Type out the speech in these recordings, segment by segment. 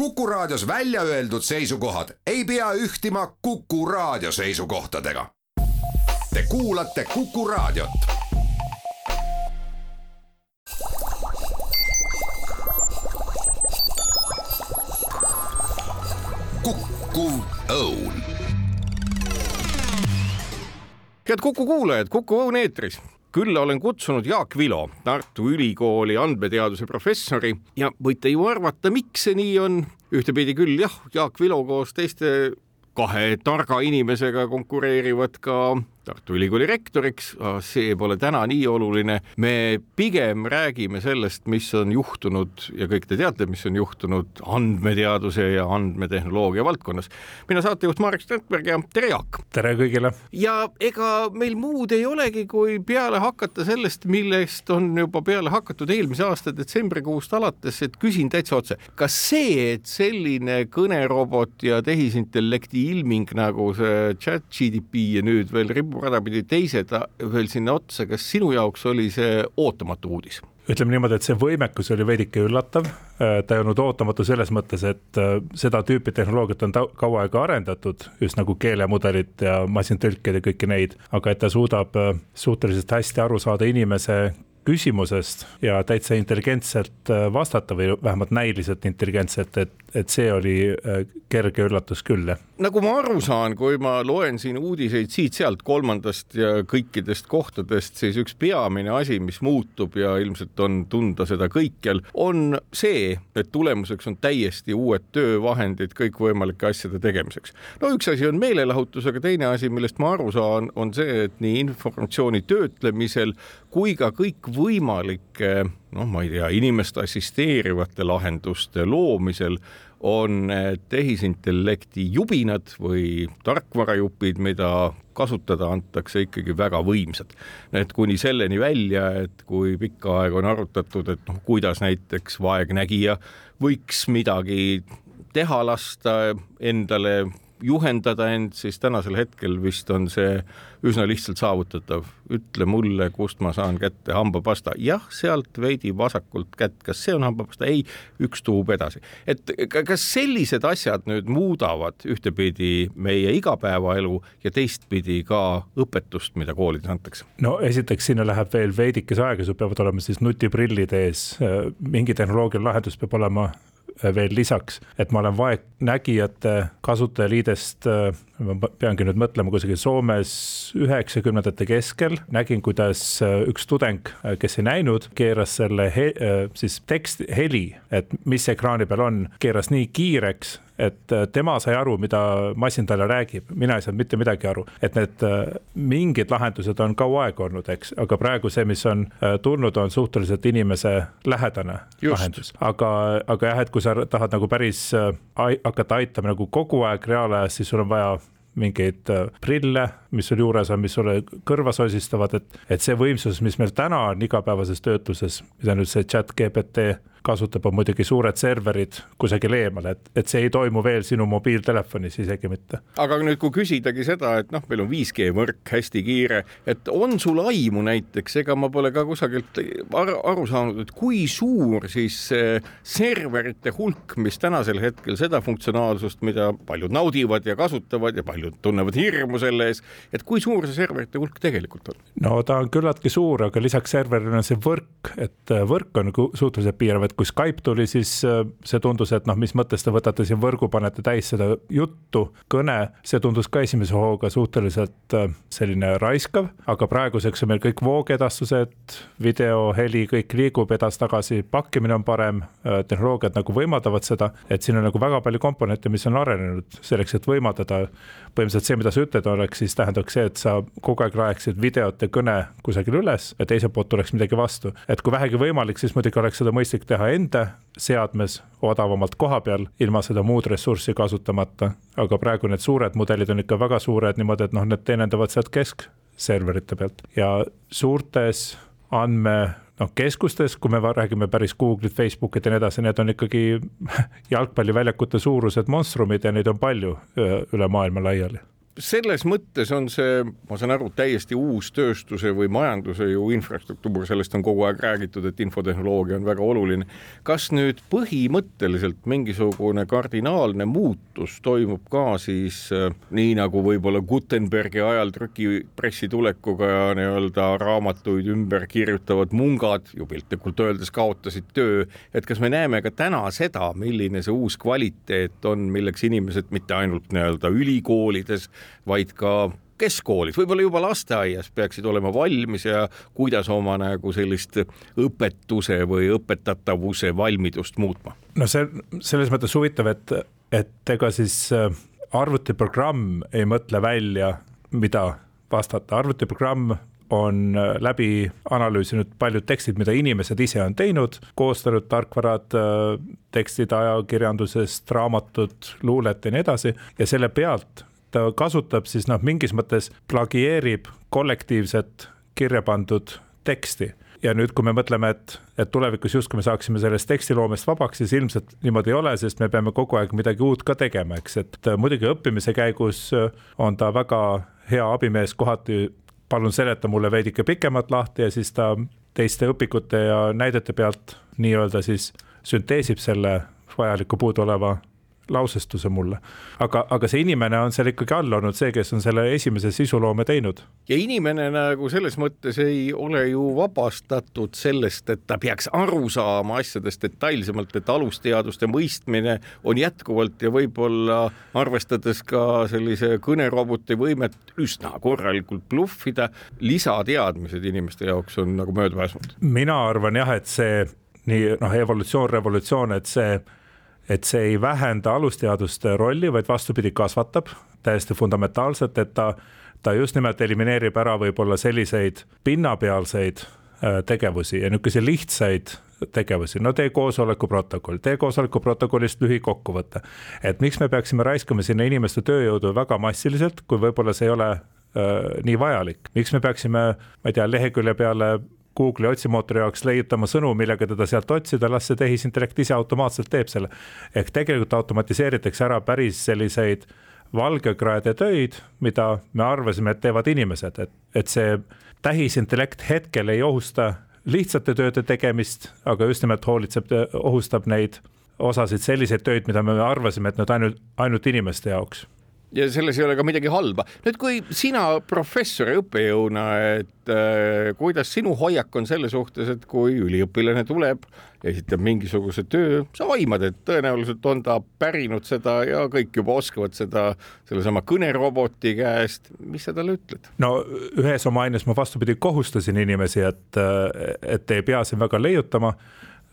Kuku Raadios välja öeldud seisukohad ei pea ühtima Kuku Raadio seisukohtadega. Te kuulate Kuku Raadiot. kukkuv õun head Kuku kuulajad, Kuku Õun eetris külla olen kutsunud Jaak Vilo, Tartu Ülikooli andmeteaduse professori ja võite ju arvata, miks see nii on. ühtepidi küll jah, Jaak Vilo koos teiste kahe targa inimesega konkureerivad ka Tartu Ülikooli rektoriks, see pole täna nii oluline. me pigem räägime sellest, mis on juhtunud ja kõik te teate, mis on juhtunud andmeteaduse ja andmetehnoloogia valdkonnas. mina saatejuht Marek Strandberg ja tere, Jaak! tere kõigile! ja ega meil muud ei olegi, kui peale hakata sellest, millest on juba peale hakatud eelmise aasta detsembrikuust alates, et küsin täitsa otse, kas see, et selline kõnerobot ja tehisintellekti ilming nagu see chat GDP ja nüüd veel ribub radapidi teised veel sinna otsa, kas sinu jaoks oli see ootamatu uudis? ütleme niimoodi, et see võimekus oli veidike üllatav, ta ei olnud ootamatu selles mõttes, et äh, seda tüüpi tehnoloogiat on kaua aega arendatud, just nagu keelemudelid ja masintõlked ja kõiki neid, aga et ta suudab äh, suhteliselt hästi aru saada inimese küsimusest ja täitsa intelligentselt äh, vastata või vähemalt näiliselt intelligentselt, et, et see oli äh, kerge üllatus küll, jah. nagu ma aru saan, kui ma loen siin uudiseid siit-sealt kolmandast ja kõikidest kohtadest, siis üks peamine asi, mis muutub ja ilmselt on tunda seda kõikjal, on see, et tulemuseks on täiesti uued töövahendid kõikvõimalike asjade tegemiseks. no üks asi on meelelahutus, aga teine asi, millest ma aru saan, on see, et nii informatsiooni töötlemisel kui ka kõikvõimalike noh, ma ei tea, inimest assisteerivate lahenduste loomisel on tehisintellekti jubinad või tarkvarajupid, mida kasutada antakse ikkagi väga võimsad. et kuni selleni välja, et kui pikka aega on arutatud, et noh, kuidas näiteks vaegnägija võiks midagi teha lasta endale juhendada end, siis tänasel hetkel vist on see üsna lihtsalt saavutatav. ütle mulle, kust ma saan kätte hambapasta, jah, sealt veidi vasakult kätt, kas see on hambapasta, ei, üks tuub edasi. et kas sellised asjad nüüd muudavad ühtepidi meie igapäevaelu ja teistpidi ka õpetust, mida koolides antakse? no esiteks sinna läheb veel veidikese aega, sul peavad olema siis nutiprillid ees, mingi tehnoloogiline lahendus peab olema veel lisaks, et ma olen vaegnägijate kasutajaliidest, ma peangi nüüd mõtlema kusagil Soomes üheksakümnendate keskel, nägin, kuidas üks tudeng, kes ei näinud, keeras selle he, siis tekst, heli, et mis ekraani peal on, keeras nii kiireks et äh, tema sai aru, mida masin talle räägib, mina ei saanud mitte midagi aru, et need äh, mingid lahendused on kaua aega olnud, eks, aga praegu see, mis on äh, tulnud, on suhteliselt inimese lähedane Just. lahendus, aga, aga jah, et kui sa tahad nagu päris hakata aitama nagu kogu aeg reaalajas, siis sul on vaja mingeid prille, mis sul juures on, mis sulle kõrva sosistavad, et, et see võimsus, mis meil täna on igapäevases töötluses, mida nüüd see chat GPT kasutab, on muidugi suured serverid kusagil eemal, et, et see ei toimu veel sinu mobiiltelefonis isegi mitte. aga nüüd, kui küsidagi seda, et noh, meil on 5G võrk hästi kiire, et on sul aimu näiteks, ega ma pole ka kusagilt ar aru saanud, et kui suur siis serverite hulk, mis tänasel hetkel seda funktsionaalsust, mida paljud naudivad ja kasutavad ja paljud tunnevad hirmu selle ees, et kui suur see serverite hulk tegelikult on? no ta on küllaltki suur, aga lisaks serverile on see võrk, et võrk on suhteliselt piirav, et kui Skype tuli, siis äh, see tundus, et noh, mis mõttes te võtate siin võrgu, panete täis seda juttu, kõne, see tundus ka esimese hooga suhteliselt äh, selline raiskav, aga praeguseks on meil kõik voogedastused, video, heli, kõik liigub edasi-tagasi, pakkimine on parem, äh, tehnoloogiad nagu võimaldavad seda, et siin on nagu väga palju komponente, mis on arenenud selleks, et võimaldada. põhimõtteliselt see, mida sa ütled, oleks siis tähendaks see, et sa kogu aeg laeksid videot ja kõne kusagil üles ja teiselt poolt tuleks midagi vastu, et kui vähegi võimalik, siis muidugi oleks seda mõistlik teha teha enda seadmes odavamalt koha peal, ilma seda muud ressurssi kasutamata. aga praegu need suured mudelid on ikka väga suured niimoodi, et noh, need teenindavad sealt keskserverite pealt ja suurtes andme noh, keskustes, kui me räägime päris Google'it, Facebook'it ja nii edasi, need on ikkagi jalgpalliväljakute suurused monstrumid ja neid on palju üle maailma laiali selles mõttes on see, ma saan aru, täiesti uus tööstuse või majanduse ju infrastruktuur, sellest on kogu aeg räägitud, et infotehnoloogia on väga oluline. kas nüüd põhimõtteliselt mingisugune kardinaalne muutus toimub ka siis äh, nii nagu võib-olla Gutenbergi ajal trükipressi tulekuga nii-öelda raamatuid ümber kirjutavad mungad ju piltlikult öeldes kaotasid töö, et kas me näeme ka täna seda, milline see uus kvaliteet on, milleks inimesed mitte ainult nii-öelda ülikoolides, vaid ka keskkoolis, võib-olla juba lasteaias peaksid olema valmis ja kuidas oma nagu sellist õpetuse või õpetatavuse valmidust muutma? no see selles mõttes huvitav, et, et ega siis äh, arvutiprogramm ei mõtle välja, mida vastata, arvutiprogramm on äh, läbi analüüsinud paljud tekstid, mida inimesed ise on teinud, koostanud tarkvarad, äh, tekstid ajakirjandusest, raamatud, luulet ja nii edasi. Ja selle pealt ta kasutab siis noh, mingis mõttes plagieerib kollektiivset kirja pandud teksti. Ja nüüd, kui me mõtleme, et, et tulevikus justkui me saaksime sellest tekstiloomest vabaks, siis ilmselt niimoodi ei ole, sest me peame kogu aeg midagi uut ka tegema, eks, et muidugi õppimise käigus on ta väga hea abimees, kohati. Palun seleta mulle veidike pikemalt lahti ja siis ta teiste õpikute ja näidete pealt nii-öelda siis sünteesib selle vajaliku puuduoleva lausestuse mulle. aga, aga see inimene on seal ikkagi all olnud see, kes on selle esimese sisuloome teinud. ja inimene nagu selles mõttes ei ole ju vabastatud sellest, et ta peaks aru saama asjadest detailsemalt, et alusteaduste mõistmine on jätkuvalt ja võib-olla arvestades ka sellise kõneroboti võimet üsna korralikult bluffida, lisateadmised inimeste jaoks on nagu möödapääsmatu. mina arvan jah, et see nii noh, evolutsioon, revolutsioon, et see et see ei vähenda alusteaduste rolli, vaid vastupidi, kasvatab täiesti fundamentaalselt, et ta, ta just nimelt elimineerib ära võib-olla selliseid pinnapealseid äh, tegevusi ja niisuguseid lihtsaid tegevusi, no tee koosoleku protokoll, tee koosoleku protokollist lühikokkuvõte. et miks me peaksime raiskama sinna inimeste tööjõudu väga massiliselt, kui võib-olla see ei ole äh, nii vajalik, miks me peaksime, ma ei tea, lehekülje peale Google'i otsimootori jaoks leiutama sõnu, millega teda sealt otsida, las see tehisintellekt ise automaatselt teeb selle. ehk tegelikult automatiseeritakse ära päris selliseid valgekraede töid, mida me arvasime, et teevad inimesed, et, et see tähisintellekt hetkel ei ohusta lihtsate tööde tegemist, aga just nimelt hoolitseb, ohustab neid osasid selliseid töid, mida me arvasime, et need ainult, ainult inimeste jaoks ja selles ei ole ka midagi halba. nüüd, kui sina professori õppejõuna, et äh, kuidas sinu hoiak on selle suhtes, et kui üliõpilane tuleb, esitab mingisuguse töö, sa aimad, et tõenäoliselt on ta pärinud seda ja kõik juba oskavad seda sellesama kõneroboti käest, mis sa talle ütled? no ühes oma aines ma vastupidi kohustasin inimesi, et, et ei pea siin väga leiutama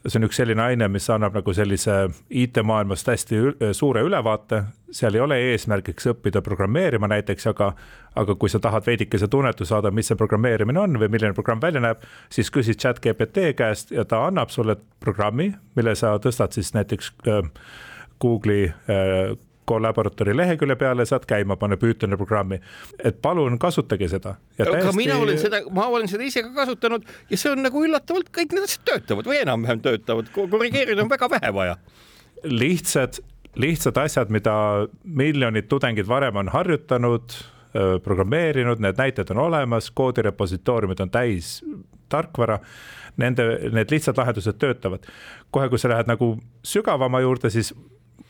see on üks selline aine, mis annab nagu sellise IT-maailmast hästi suure ülevaate, seal ei ole eesmärgiks õppida programmeerima näiteks, aga aga kui sa tahad veidikese tunnetuse saada, mis see programmeerimine on või milline programm välja näeb, siis küsid chat GPT käest ja ta annab sulle programmi, mille sa tõstad siis näiteks äh, Google'i äh, Collaboratori lehekülje peale, saad käima panna Pythoni programmi. et palun kasutage seda. aga täiesti... mina olen seda, ma olen seda ise ka kasutanud ja see on nagu üllatavalt, kõik need asjad töötavad või enam-vähem töötavad, korrigeerida on väga vähe vaja. lihtsad, lihtsad asjad, mida miljonid tudengid varem on harjutanud, programmeerinud, need näited on olemas, koodirepositooriumid on täis tarkvara nende, need lihtsad lahendused töötavad. kohe, kui sa lähed nagu sügavama juurde, siis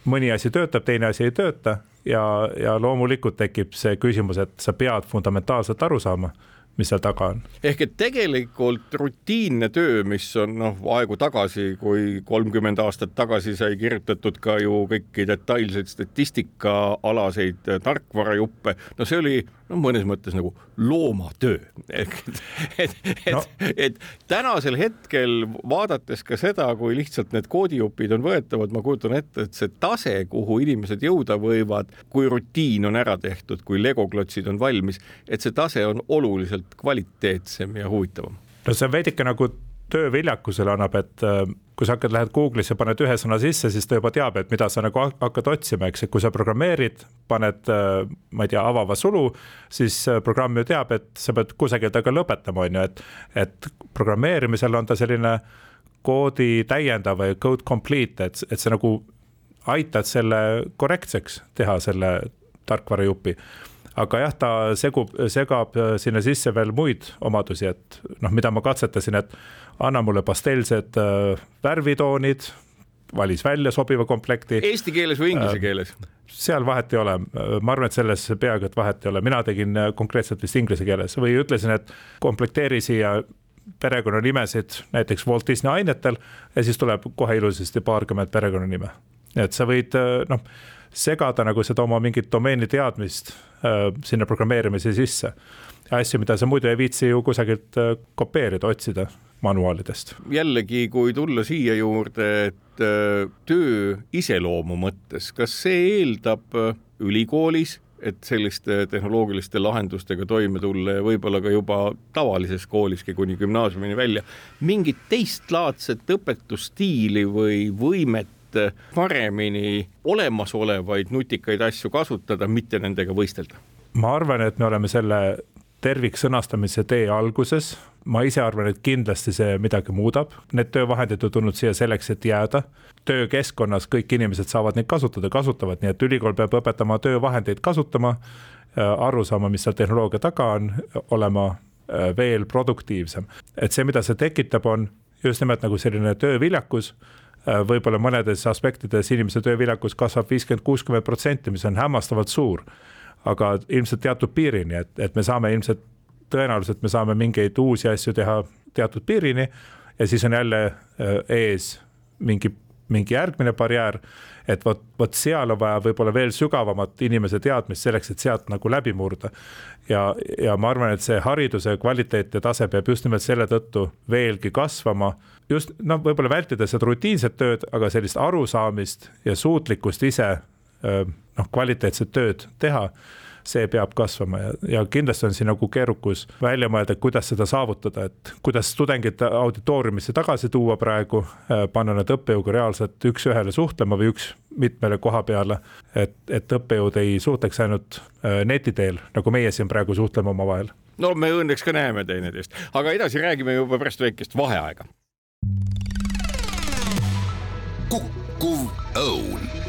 mõni asi töötab, teine asi ei tööta ja, ja loomulikult tekib see küsimus, et sa pead fundamentaalselt aru saama mis seal taga on. ehk et tegelikult rutiinne töö, mis on noh, aegu tagasi, kui kolmkümmend aastat tagasi sai kirjutatud ka ju kõiki detailseid statistikaalaseid tarkvarajuppe, no see oli no mõnes mõttes nagu loomatöö. et, et, et no., et tänasel hetkel vaadates ka seda, kui lihtsalt need koodijupid on võetavad, ma kujutan ette, et see tase, kuhu inimesed jõuda võivad, kui rutiin on ära tehtud, kui legoklotsid on valmis, et see tase on oluliselt kvaliteetsem ja huvitavam. no see on veidike nagu tööviljakusele annab, et äh, kui sa hakkad, lähed Google'isse, paned ühe sõna sisse, siis ta juba teab, et mida sa nagu hakkad otsima, eks, et kui sa programmeerid, paned, äh, ma ei tea, avava sulu, siis äh, programm ju teab, et sa pead kusagil taga lõpetama, on ju, et, et programmeerimisel on ta selline koodi täiendav või code complete, et, et sa nagu aitad selle korrektseks teha, selle tarkvarajupi. Aga jah, ta segub, segab sinna sisse veel muid omadusi, et noh, mida ma katsetasin, et anna mulle pastellsed värvitoonid, valis välja sobiva komplekti. Eesti keeles või inglise keeles? seal vahet ei ole, ma arvan, et selles peaaegu et vahet ei ole, mina tegin konkreetselt vist inglise keeles või ütlesin, et komplekteeri siia perekonnanimesid näiteks Walt Disney ainetel ja siis tuleb kohe ilusasti paarkümmend perekonnanime. et sa võid noh, segada nagu seda oma mingit domeeni teadmist äh, sinna programmeerimise sisse. asju, mida sa muidu ei viitsi ju kusagilt äh, kopeerida, otsida manuaalidest. jällegi, kui tulla siia juurde, et äh, töö iseloomu mõttes, kas see eeldab äh, ülikoolis et selliste tehnoloogiliste lahendustega toime tulla ja võib-olla ka juba tavalises kooliski kuni gümnaasiumini välja, mingit teistlaadset õpetusstiili või võimet paremini olemasolevaid nutikaid asju kasutada, mitte nendega võistelda? ma arvan, et me oleme selle terviksõnastamise tee alguses, ma ise arvan, et kindlasti see midagi muudab, need töövahendid on tulnud siia selleks, et jääda. töökeskkonnas kõik inimesed saavad neid kasutada, kasutavad, nii et ülikool peab õpetama töövahendeid kasutama, äh, aru saama, mis seal tehnoloogia taga on, olema äh, veel produktiivsem. et see, mida see tekitab, on just nimelt nagu selline tööviljakus äh, võib-olla mõnedes aspektides inimese tööviljakus kasvab viiskümmend, kuuskümmend protsenti, mis on hämmastavalt suur. aga ilmselt teatud piirini, et, et me saame ilmselt tõenäoliselt me saame mingeid uusi asju teha teatud piirini ja siis on jälle äh, ees mingi, mingi järgmine barjäär. et vot, vot seal on vaja võib-olla veel sügavamat inimese teadmist selleks, et sealt nagu läbi murda. ja, ja ma arvan, et see hariduse kvaliteet ja tase peab just nimelt selle tõttu veelgi kasvama. just noh, võib-olla vältida seda rutiinset tööd, aga sellist arusaamist ja suutlikkust ise äh, noh, kvaliteetset tööd teha see peab kasvama ja, ja kindlasti on siin nagu keerukus välja mõelda, kuidas seda saavutada, et kuidas tudengid auditooriumisse tagasi tuua praegu, äh, panna nad õppejõuga reaalselt üks-ühele suhtlema või üks mitmele koha peale. et, et õppejõud ei suhtleks ainult äh, neti teel, nagu meie siin praegu suhtleme omavahel. no me õnneks ka näeme teineteist, aga edasi räägime juba pärast väikest vaheaega. kukkuv õun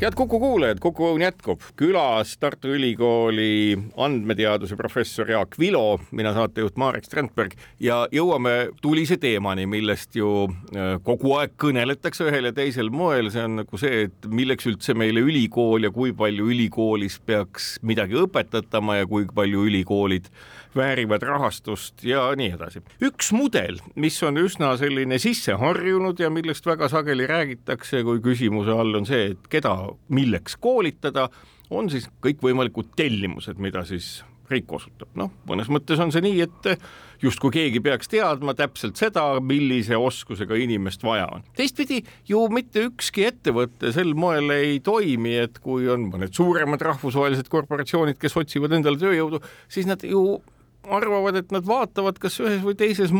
head Kuku kuulajad, Kuku Õun jätkub. külas Tartu Ülikooli andmeteaduse professor Jaak Vilo, mina saatejuht Marek Strandberg ja jõuame tulise teemani, millest ju äh, kogu aeg kõneletakse ühel ja teisel moel, see on nagu see, et milleks üldse meile ülikool ja kui palju ülikoolis peaks midagi õpetatama ja kui palju ülikoolid väärivad rahastust ja nii edasi. üks mudel, mis on üsna selline sisseharjunud ja millest väga sageli räägitakse, kui küsimuse all on see, et keda milleks koolitada, on siis kõikvõimalikud tellimused, mida siis riik osutab. noh, mõnes mõttes on see nii, et justkui keegi peaks teadma täpselt seda, millise oskusega inimest vaja on. teistpidi ju mitte ükski ettevõte sel moel ei toimi, et kui on mõned suuremad rahvusvahelised korporatsioonid, kes otsivad endale tööjõudu, siis nad ju arvavad, et nad vaatavad, kas ühes või teises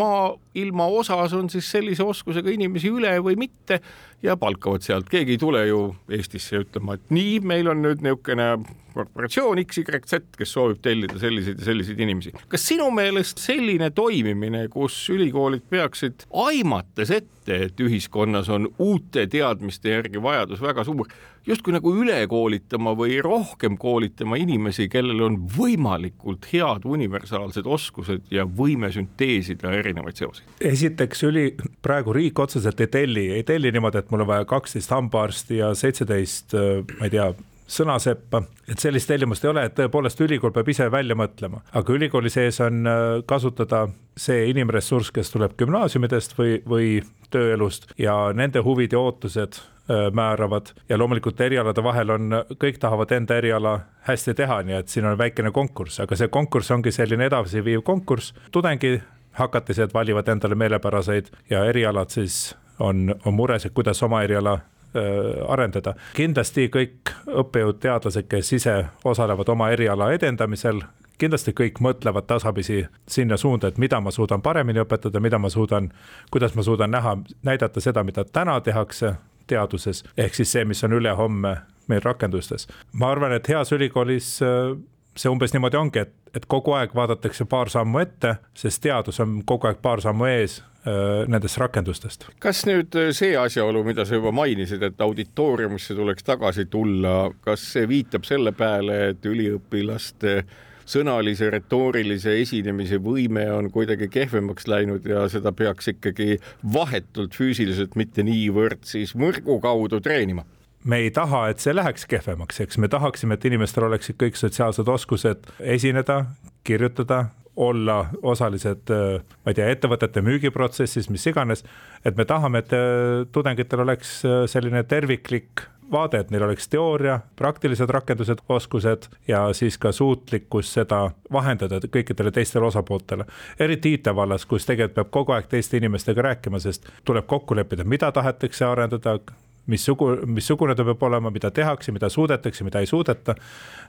maailma osas on siis sellise oskusega inimesi üle või mitte ja palkavad sealt, keegi ei tule ju Eestisse ütlema, et nii, meil on nüüd niisugune korporatsioon XYZ, kes soovib tellida selliseid ja selliseid inimesi. kas sinu meelest selline toimimine, kus ülikoolid peaksid aimates ette, et ühiskonnas on uute teadmiste järgi vajadus väga suur, justkui nagu üle koolitama või rohkem koolitama inimesi, kellel on võimalikult head universaalsed oskused ja võime sünteesida erinevaid seoseid? Esiteks üli, praegu riik otseselt ei telli, ei telli niimoodi, et mul on vaja kaksteist hambaarsti ja seitseteist, ma ei tea, sõnaseppa, et sellist tellimust ei ole, et tõepoolest ülikool peab ise välja mõtlema, aga ülikooli sees on äh, kasutada see inimressurss, kes tuleb gümnaasiumidest või, või tööelust ja nende huvid ja ootused äh, määravad. Ja loomulikult erialade vahel on, kõik tahavad enda eriala hästi teha, nii et siin on väikene konkurss, aga see konkurss ongi selline edasiviiv konkurss, tudengi hakatised valivad endale meelepäraseid ja erialad siis on, on mures, et kuidas oma eriala Äh, arendada. kindlasti kõik õppejõud, teadlased, kes ise osalevad oma eriala edendamisel, kindlasti kõik mõtlevad tasapisi sinna suunda, et mida ma suudan paremini õpetada, mida ma suudan, kuidas ma suudan näha, näidata seda, mida täna tehakse teaduses, ehk siis see, mis on ülehomme meil rakendustes. ma arvan, et heas ülikoolis äh, see umbes niimoodi ongi, et, et kogu aeg vaadatakse paar sammu ette, sest teadus on kogu aeg paar sammu ees äh, nendest rakendustest. kas nüüd äh, see asjaolu, mida sa juba mainisid, et auditooriumisse tuleks tagasi tulla, kas see viitab selle peale, et üliõpilaste sõnalise retoorilise esinemise võime on kuidagi kehvemaks läinud ja seda peaks ikkagi vahetult füüsiliselt, mitte niivõrd siis mõrgu kaudu treenima? Me ei taha, et see läheks kehvemaks, eks me tahaksime, et inimestel oleksid kõik sotsiaalsed oskused esineda, kirjutada, olla osalised, ma ei tea, ettevõtete müügiprotsessis, mis iganes. et me tahame, et äh, tudengitel oleks äh, selline terviklik vaade, et neil oleks teooria, praktilised rakendused, oskused ja siis ka suutlikkus seda vahendada kõikidele teistele osapooltele. eriti IT-vallas, kus tegelikult peab kogu aeg teiste inimestega rääkima, sest tuleb kokku leppida, mida tahetakse arendada, missugu, missugune ta peab olema, mida tehakse, mida suudetakse, mida ei suudeta.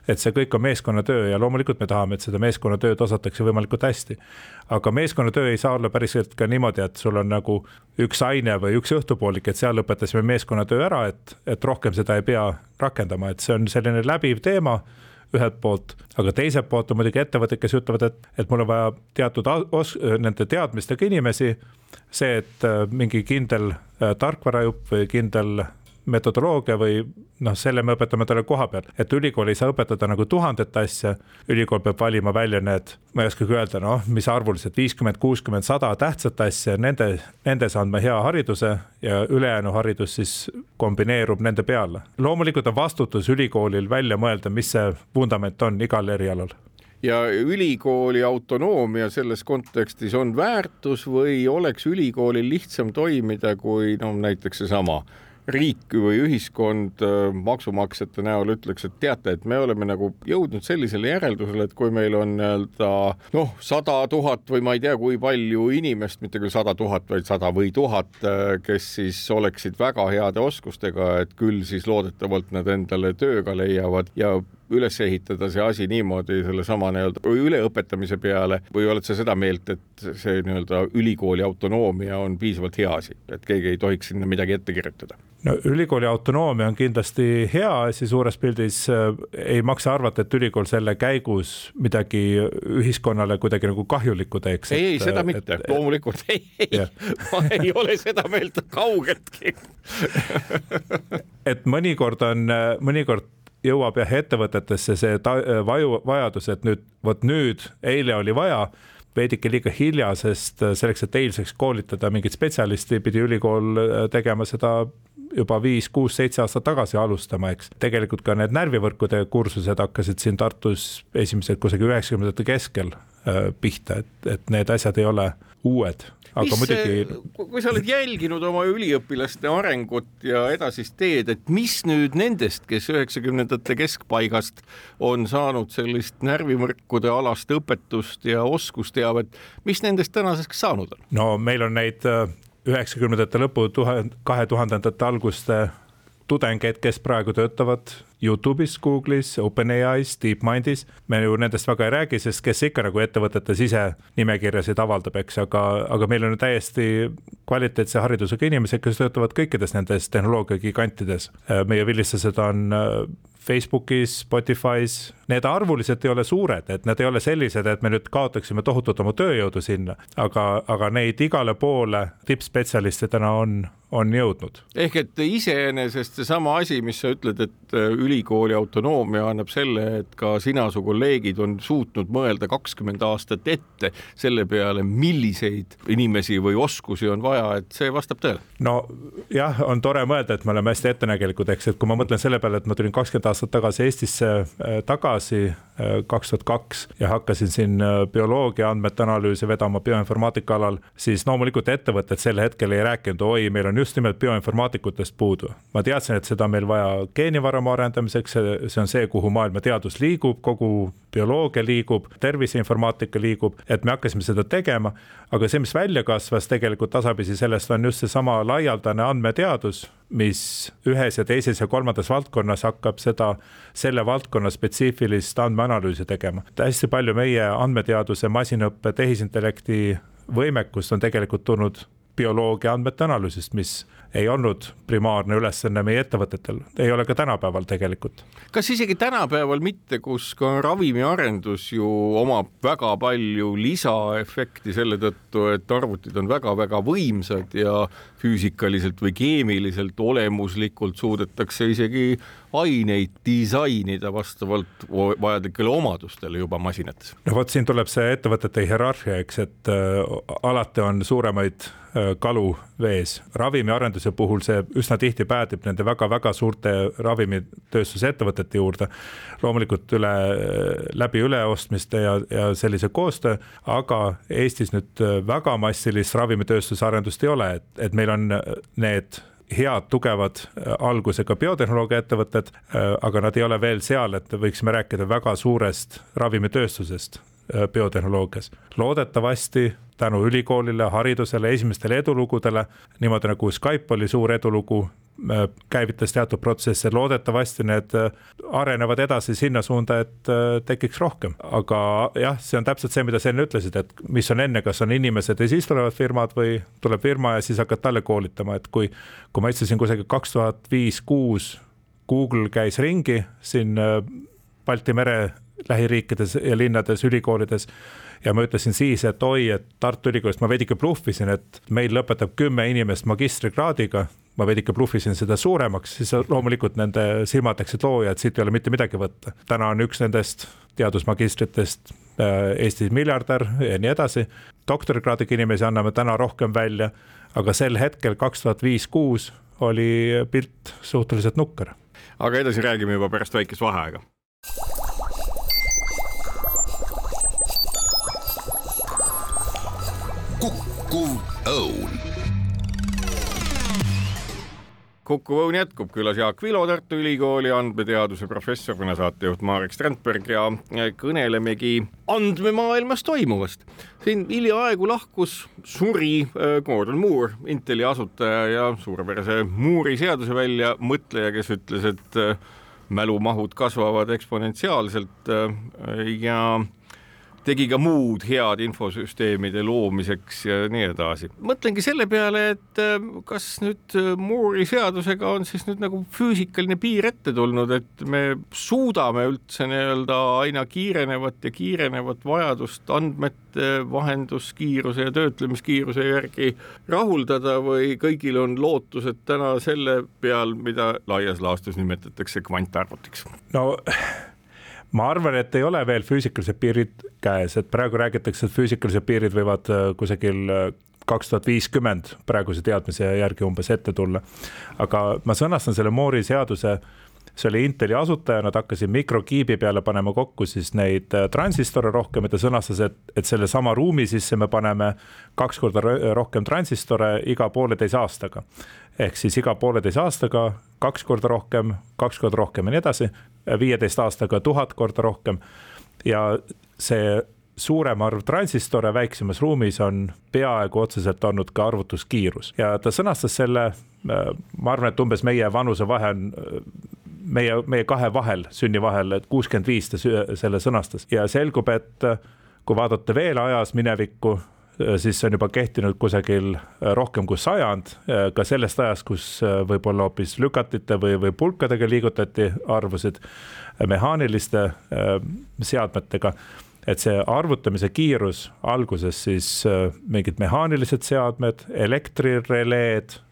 et see kõik on meeskonnatöö ja loomulikult me tahame, et seda meeskonnatööd osatakse võimalikult hästi. aga meeskonnatöö ei saa olla päriselt ka niimoodi, et sul on nagu üks aine või üks õhtupoolik, et seal lõpetasime meeskonnatöö ära, et, et rohkem seda ei pea rakendama, et see on selline läbiv teema ühelt poolt, aga teiselt poolt on muidugi ettevõtted, kes ütlevad, et, et mul on vaja teatud os-, nende teadmistega inimesi. see, et äh, mingi kindel äh, tarkvarajupp või kindel metodoloogia või noh, selle me õpetame talle koha peal, et ülikool ei saa õpetada nagu tuhandet asja. ülikool peab valima välja need, ma ei oskagi öelda, noh, mis arvuliselt viiskümmend, kuuskümmend, sada tähtsat asja, nende, nendes andma hea hariduse ja ülejäänu haridus siis kombineerub nende peale. loomulikult on vastutus ülikoolil välja mõelda, mis see vundament on igal erialal ja ülikooli autonoomia selles kontekstis on väärtus või oleks ülikoolil lihtsam toimida, kui no näiteks seesama riik või ühiskond äh, maksumaksjate näol ütleks, et teate, et me oleme nagu jõudnud sellisele järeldusele, et kui meil on nii-öelda noh, sada tuhat või ma ei tea, kui palju inimest, mitte küll sada tuhat, vaid sada või tuhat, äh, kes siis oleksid väga heade oskustega, et küll siis loodetavalt nad endale tööga leiavad ja üles ehitada see asi niimoodi sellesama nii-öelda üleõpetamise peale või oled sa seda meelt, et see nii-öelda ülikooli autonoomia on piisavalt hea asi, et keegi ei tohiks sinna midagi ette kirjutada? no ülikooli autonoomia on kindlasti hea asi suures pildis, ei maksa arvata, et ülikool selle käigus midagi ühiskonnale kuidagi nagu kahjulikku teeks. ei, ei seda mitte, loomulikult ei, ei, ma ei ole seda meelt kaugeltki et mõnikord on, mõnikord jõuab jah ettevõtetesse see vaju, vajadus, et nüüd vot nüüd, eile oli vaja veidike liiga hilja, sest selleks, et eilseks koolitada mingit spetsialisti, pidi ülikool äh, tegema seda juba viis, kuus, seitse aastat tagasi alustama, eks. tegelikult ka need närvivõrkude kursused hakkasid siin Tartus esimesed kusagil üheksakümnendate keskel äh, pihta, et, et need asjad ei ole uued aga mis, muidugi. kui sa oled jälginud oma üliõpilaste arengut ja edasist teed, et mis nüüd nendest, kes üheksakümnendate keskpaigast on saanud sellist närvimõrkude alast õpetust ja oskusteavet, mis nendest tänaseks saanud on? no meil on neid äh, üheksakümnendate lõpu, tuhande, kahe tuhandendate alguste tudengeid, kes praegu töötavad Youtube'is, Google'is, OpenAI-s, DeepMindis. me ju nendest väga ei räägi, sest kes ikka nagu ettevõtetes ise nimekirjasid avaldab, eks, aga, aga meil on täiesti kvaliteetse haridusega inimesed, kes töötavad kõikides nendes tehnoloogia gigantides. meie vilistlased on Facebookis, Spotify's, need arvuliselt ei ole suured, et need ei ole sellised, et me nüüd kaotaksime tohutult oma tööjõudu sinna, aga, aga neid igale poole tippspetsialiste täna on, on jõudnud. ehk et iseenesest seesama asi, mis sa ütled, et äh, ülikooli autonoomia annab selle, et ka sina, su kolleegid on suutnud mõelda kakskümmend aastat ette selle peale, milliseid inimesi või oskusi on vaja, et see vastab tõele. no jah, on tore mõelda, et me oleme hästi ettenägelikud, eks, et kui ma mõtlen selle peale, et ma tulin kakskümmend aastat tagasi Eestisse äh, tagasi, äh, kaks tuhat kaks ja hakkasin siin äh, bioloogia andmete analüüsi vedama bioinformaatika alal, siis loomulikult ettevõtted sel hetkel ei rääkinud, oi, meil on just nimelt bioinformaatikutest puudu. ma teadsin, et seda on meil vaja geenivaramu arendamiseks, see on see, kuhu maailma teadus liigub, kogu bioloogia liigub, terviseinformaatika liigub, et me hakkasime seda tegema. aga see, mis välja kasvas tegelikult tasapisi sellest, on just seesama laialdane andmeteadus mis ühes ja teises ja kolmandas valdkonnas hakkab seda, selle valdkonna spetsiifilist andmeanalüüsi tegema. hästi palju meie andmeteaduse, masinõppe, tehisintellekti võimekust on tegelikult tulnud bioloogia andmete analüüsist, mis ei olnud primaarne ülesanne meie ettevõtetel, ei ole ka tänapäeval tegelikult. kas isegi tänapäeval mitte, kus ka ravimiarendus ju omab väga palju lisaefekti selle tõttu, et arvutid on väga-väga võimsad ja füüsikaliselt või keemiliselt olemuslikult suudetakse isegi aineid disainida vastavalt vajalikele omadustele juba masinates. no vot, siin tuleb see ettevõtete hierarhia, eks, et äh, alati on suuremaid kalu vees. ravimiarenduse puhul see üsna tihti päädib nende väga-väga suurte ravimitööstuse ettevõtete juurde. loomulikult üle, läbi üleostmiste ja, ja sellise koostöö, aga Eestis nüüd väga massilist ravimitööstuse arendust ei ole, et, et meil on need head, tugevad äh, algusega biotehnoloogia ettevõtted, äh, aga nad ei ole veel seal, et võiksime rääkida väga suurest ravimitööstusest äh, biotehnoloogias. loodetavasti tänu ülikoolile, haridusele, esimestele edulugudele, niimoodi nagu Skype oli suur edulugu Äh, käivitas teatud protsesse, loodetavasti need äh, arenevad edasi sinna suunda, et äh, tekiks rohkem, aga jah, see on täpselt see, mida sa enne ütlesid, et mis on enne, kas on inimesed ja siis tulevad firmad või tuleb firma ja siis hakkad talle koolitama, et kui, kui ma ütlesin kusagil kaks tuhat viis, kuus Google käis ringi siin Balti mere lähiriikides ja linnades, ülikoolides ja ma ütlesin siis, et oi, et Tartu Ülikoolist ma veidike bluffisin, et meil lõpetab kümme inimest magistrikraadiga. ma veidike bluffisin seda suuremaks, siis loomulikult nende silmad läksid looja, et siit ei ole mitte midagi võtta. täna on üks nendest teadusmagistritest äh, Eesti miljardär ja nii edasi. doktorikraadiga inimesi anname täna rohkem välja, aga sel hetkel kaks tuhat viis, kuus oli pilt suhteliselt nukker. aga edasi räägime juba pärast väikest vaheaega kukkuv õun jätkub, külas Jaak Vilo, Tartu Ülikooli andmeteaduse professor, mina saatejuht Marek Strandberg ja kõnelemegi andmemaailmas toimuvast. siin hiljaaegu lahkus, suri äh, Gordon Moore, Inteli asutaja ja suurepärase Moore'i seaduse välja mõtleja, kes ütles, et äh, mälumahud kasvavad eksponentsiaalselt ja tegi ka muud head infosüsteemide loomiseks ja nii edasi. mõtlengi selle peale, et äh, kas nüüd äh, Moore'i seadusega on siis nüüd nagu füüsikaline piir ette tulnud, et me suudame üldse nii-öelda aina kiirenevat ja kiirenevat vajadust andmete vahenduskiiruse ja töötlemiskiiruse järgi rahuldada või kõigil on lootused täna selle peal, mida laias laastus nimetatakse kvantarvutiks? no ma arvan, et ei ole veel füüsikalised piirid käes, et praegu räägitakse, et füüsikalised piirid võivad äh, kusagil äh, kaks tuhat viiskümmend praeguse teadmise järgi umbes ette tulla. aga ma sõnastan selle Moore'i seaduse, see oli Inteli asutaja, nad hakkasid mikrokiibi peale panema kokku siis neid äh, transistore rohkem ja ta sõnastas, et, et sellesama ruumi sisse me paneme kaks korda rohkem transistore iga pooleteise aastaga. ehk siis iga pooleteise aastaga kaks korda rohkem, kaks korda rohkem ja nii edasi, viieteist aastaga tuhat korda rohkem. ja see suurem arv transistore väiksemas ruumis on peaaegu otseselt olnud ka arvutuskiirus ja ta sõnastas selle, ma arvan, et umbes meie vanusevahe on meie, meie kahe vahel, sünni vahel, et kuuskümmend viis ta selle sõnastas ja selgub, et kui vaadata veel ajas minevikku, Äh, siis see on juba kehtinud kusagil äh, rohkem kui sajand, äh, ka sellest ajast, kus võib-olla hoopis lükatite või, või pulkadega liigutati arvusid mehaaniliste seadmetega et see arvutamise kiirus alguses siis mingid mehaanilised seadmed, elektrireleed Äh,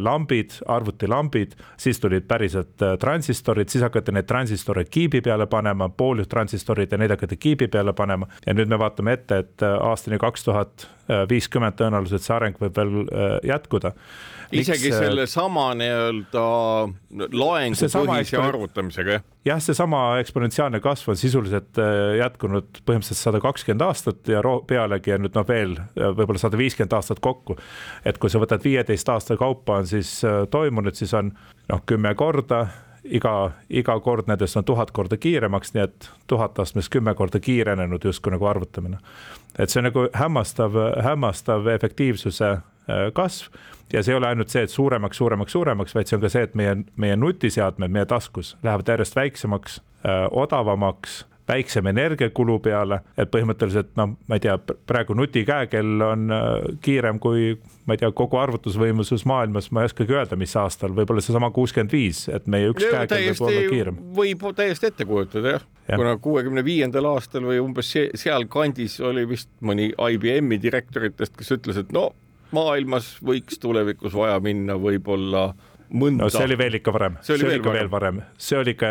lambid, arvutilambid, siis tulid päriselt äh, transistorid, siis hakati neid transistoreid kiibi peale panema, pooljuhttransistorid ja neid hakati kiibi peale panema. ja nüüd me vaatame ette, et äh, aastani kaks tuhat viiskümmend tõenäoliselt see areng võib veel jätkuda isegi Miks, sellesama nii-öelda loengupõhise arvutamisega, jah? jah, seesama eksponentsiaalne kasv on sisuliselt äh, jätkunud põhimõtteliselt sada kakskümmend aastat ja pealegi on nüüd noh, veel äh, võib-olla sada viiskümmend aastat kokku. et kui sa võtad viieteist aasta kaupa on siis äh, toimunud, siis on noh, kümme korda iga, iga kord nendest on tuhat korda kiiremaks, nii et tuhat astmes kümme korda kiirenenud justkui nagu arvutamine. et see on nagu hämmastav, hämmastav efektiivsuse kasv. Ja see ei ole ainult see, et suuremaks, suuremaks, suuremaks, vaid see on ka see, et meie, meie nutiseadmed meie taskus lähevad järjest väiksemaks äh,, odavamaks väiksem energiakulu peale, et põhimõtteliselt noh, ma ei tea, praegu nutikäekell on äh, kiirem kui ma ei tea, kogu arvutusvõimsus maailmas, ma ei oskagi öelda, mis aastal, võib-olla seesama kuuskümmend viis, et meie üks käekell võib olla kiirem. võib täiesti ette kujutada jah. Ja., kuna kuuekümne viiendal aastal või umbes sealkandis oli vist mõni IBM-i direktoritest, kes ütles, et no maailmas võiks tulevikus vaja minna võib-olla mõnda. no see oli veel ikka varem, see oli, see oli ikka veel varem, see oli ikka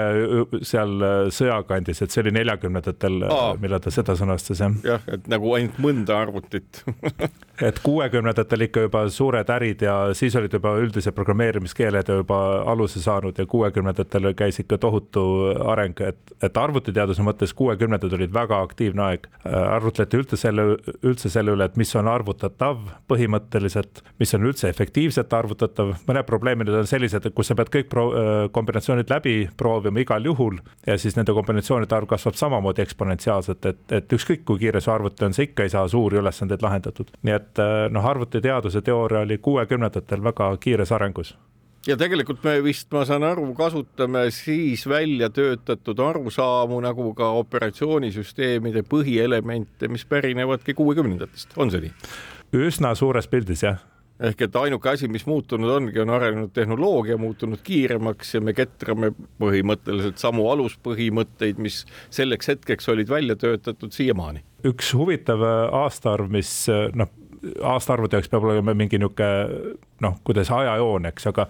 seal äh, sõjakandis, et see oli neljakümnendatel, äh, millal ta seda sõnastas jah. jah, et nagu ainult mõnda arvutit et kuuekümnendatel ikka juba suured ärid ja siis olid juba üldised programmeerimiskeeled juba aluse saanud ja kuuekümnendatel käis ikka tohutu areng, et, et arvutiteaduse mõttes kuuekümnendad olid väga aktiivne aeg. Arvutleti üldse selle, üldse selle üle, et mis on arvutatav põhimõtteliselt, mis on üldse efektiivselt arvutatav, mõned probleemid on sellised, kus sa pead kõik pro-, kombinatsioonid läbi proovima igal juhul ja siis nende kombinatsioonide arv kasvab samamoodi eksponentsiaalselt, et, et ükskõik kui kiire su arvuti on, sa ikka ei saa suuri ülesandeid lahendatud. nii et noh, arvutiteaduse teooria oli kuuekümnendatel väga kiires arengus ja tegelikult me vist, ma saan aru, kasutame siis välja töötatud arusaamu nagu ka operatsioonisüsteemide põhielemente, mis pärinevadki kuuekümnendatest, on see nii? üsna suures pildis jah ehk et ainuke asi, mis muutunud ongi, on arenenud tehnoloogia, muutunud kiiremaks ja me ketrame põhimõtteliselt samu aluspõhimõtteid, mis selleks hetkeks olid välja töötatud siiamaani. üks huvitav äh, aastaarv, mis äh, noh, aastaarvude jaoks peab olema mingi niisugune noh, kuidas ajajoon, eks, aga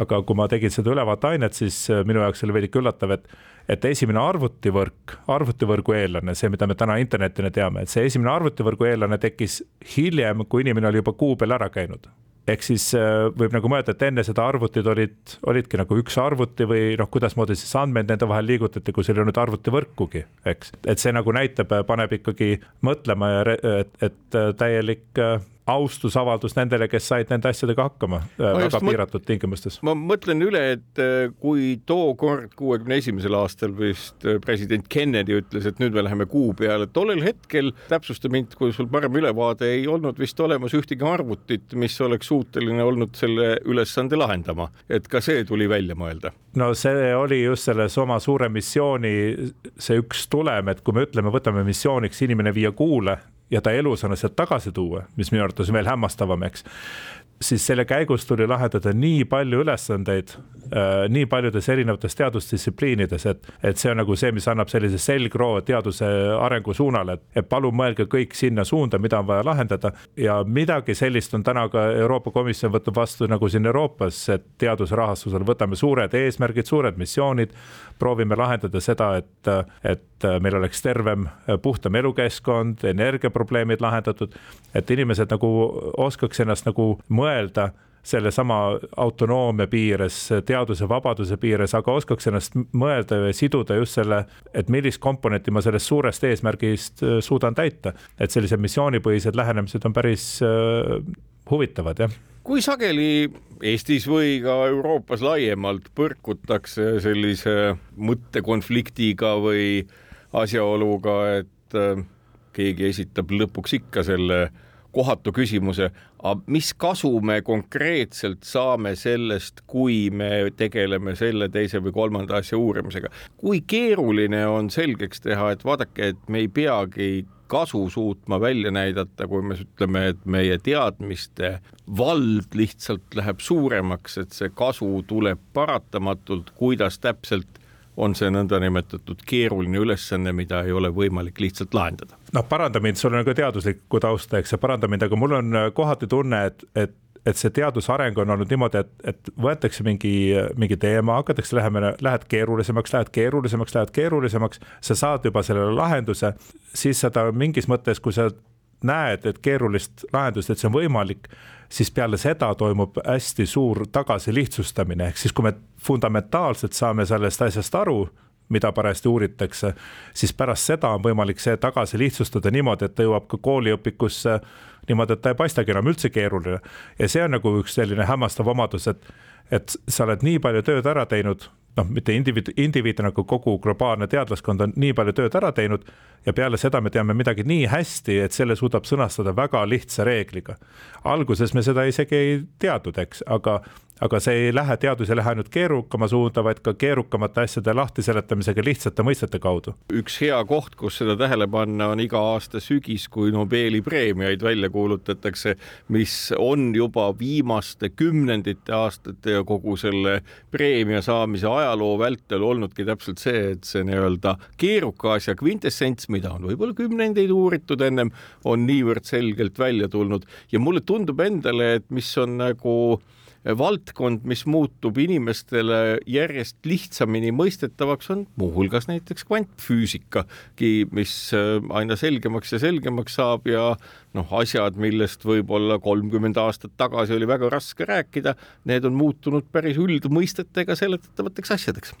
aga kui ma tegin seda ülevaateainet, siis äh, minu jaoks oli veidike üllatav, et et esimene arvutivõrk, arvutivõrgu eellane, see, mida me täna internetina teame, et see esimene arvutivõrgu eellane tekkis hiljem, kui inimene oli juba kuu peal ära käinud ehk siis äh, võib nagu mõelda, et enne seda arvutid olid, olidki nagu üks arvuti või noh, kuidasmoodi siis andmeid nende vahel liigutati, kui seal ei olnud arvutivõrkugi, eks. et see nagu näitab, paneb ikkagi mõtlema ja et, et täielik äh, austusavaldus nendele, kes said nende asjadega hakkama äh, ma väga piiratud tingimustes. ma mõtlen üle, et äh, kui tookord, kuuekümne esimesel aastal vist äh, president Kennedy ütles, et nüüd me läheme kuu peale, tollel hetkel, täpsusta mind, kui sul parem ülevaade, ei olnud vist olemas ühtegi arvutit, mis oleks suuteline olnud selle ülesande lahendama, et ka see tuli välja mõelda. no see oli just selles oma suure missiooni see üks tulem, et kui me ütleme, võtame missiooniks inimene viia kuule ja ta elusana sealt tagasi tuua, mis minu arvates on veel hämmastavam, eks siis selle käigus tuli lahendada nii palju ülesandeid äh, nii paljudes erinevates teadusdistsipliinides, et, et see on nagu see, mis annab sellise selgroo teaduse arengu suunale, et, et palun mõelge kõik sinna suunda, mida on vaja lahendada. ja midagi sellist on täna ka Euroopa Komisjon võtnud vastu nagu siin Euroopas, et teaduse rahastusel võtame suured eesmärgid, suured missioonid, proovime lahendada seda, et, et meil oleks tervem, puhtam elukeskkond, energiaprobleemid lahendatud, et inimesed nagu oskaks ennast nagu mõelda sellesama autonoomia piires, teaduse vabaduse piires, aga oskaks ennast mõelda ja siduda just selle, et millist komponenti ma sellest suurest eesmärgist äh, suudan täita. et sellised missioonipõhised lähenemised on päris äh, huvitavad, jah kui sageli Eestis või ka Euroopas laiemalt põrkutakse sellise mõttekonfliktiga või asjaoluga, et äh, keegi esitab lõpuks ikka selle kohatu küsimuse, mis kasu me konkreetselt saame sellest, kui me tegeleme selle, teise või kolmanda asja uurimisega. kui keeruline on selgeks teha, et vaadake, et me ei peagi kasu suutma välja näidata, kui me ütleme, et meie teadmiste vald lihtsalt läheb suuremaks, et see kasu tuleb paratamatult, kuidas täpselt on see nõndanimetatud keeruline ülesanne, mida ei ole võimalik lihtsalt lahendada. noh, paranda mind, sul on ka teaduslikku tausta, eks, paranda mind, aga mul on äh, kohati tunne, et, et et see teaduse areng on olnud niimoodi, et, et võetakse mingi, mingi teema, hakatakse lähema, lähed keerulisemaks, lähed keerulisemaks, lähed keerulisemaks, sa saad juba sellele lahenduse, siis seda mingis mõttes, kui sa näed, et keerulist lahendust, et see on võimalik, siis peale seda toimub hästi suur tagasilihtsustamine, ehk siis kui me fundamentaalselt saame sellest asjast aru, mida parajasti uuritakse, siis pärast seda on võimalik see tagasi lihtsustada niimoodi, et ta jõuab ka kooliõpikusse niimoodi, et ta ei paistagi enam üldse keeruline. ja see on nagu üks selline hämmastav omadus, et, et sa oled nii palju tööd ära teinud noh, mitte indiviid, indiviidina, aga kogu globaalne teadlaskond on nii palju tööd ära teinud ja peale seda me teame midagi nii hästi, et selle suudab sõnastada väga lihtsa reegliga. alguses me seda isegi ei teadnud, eks, aga, aga see ei lähe, teadus ei lähe ainult keerukama suunda, vaid ka keerukamate asjade lahtiseletamisega lihtsate mõistete kaudu. üks hea koht, kus seda tähele panna, on iga aasta sügis, kui Nobeli preemiaid välja kuulutatakse, mis on juba viimaste kümnendite aastate ja kogu selle preemia saamise ajaloo vältel olnudki täpselt see, et see nii-öelda keeruka asja kvintessents, mida on võib-olla kümnendeid uuritud ennem, on niivõrd selgelt välja tulnud ja mulle tundub endale, et mis on nagu valdkond, mis muutub inimestele järjest lihtsamini mõistetavaks, on muuhulgas näiteks kvantfüüsikagi, mis äh, aina selgemaks ja selgemaks saab ja noh, asjad, millest võib-olla kolmkümmend aastat tagasi oli väga raske rääkida, need on muutunud päris üldmõistetega seletatavateks asjadeks.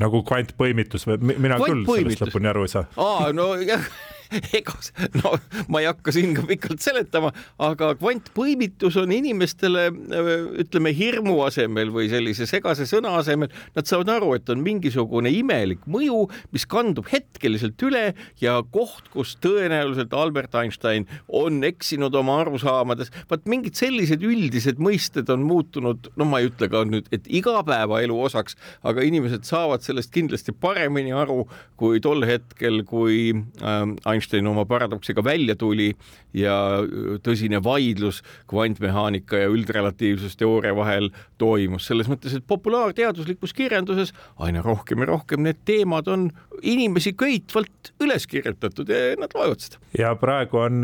nagu kvantpõimitus või mina küll sellest lõpuni aru ei saa. aa, no jah ega no ma ei hakka siin ka pikalt seletama, aga kvantpõimitus on inimestele ütleme hirmu asemel või sellise segase sõna asemel, nad saavad aru, et on mingisugune imelik mõju, mis kandub hetkeliselt üle ja koht, kus tõenäoliselt Albert Einstein on eksinud oma arusaamades, vaat mingid sellised üldised mõisted on muutunud, no ma ei ütle ka nüüd, et igapäevaelu osaks, aga inimesed saavad sellest kindlasti paremini aru kui tol hetkel, kui äh, Einstein oma paradoksiga välja tuli ja tõsine vaidlus kvantmehaanika ja üldrelatiivsusteooria vahel toimus. selles mõttes, et populaarteaduslikus kirjanduses aina rohkem ja rohkem need teemad on inimesi köitvalt üles kirjutatud ja nad loevad seda. ja praegu on,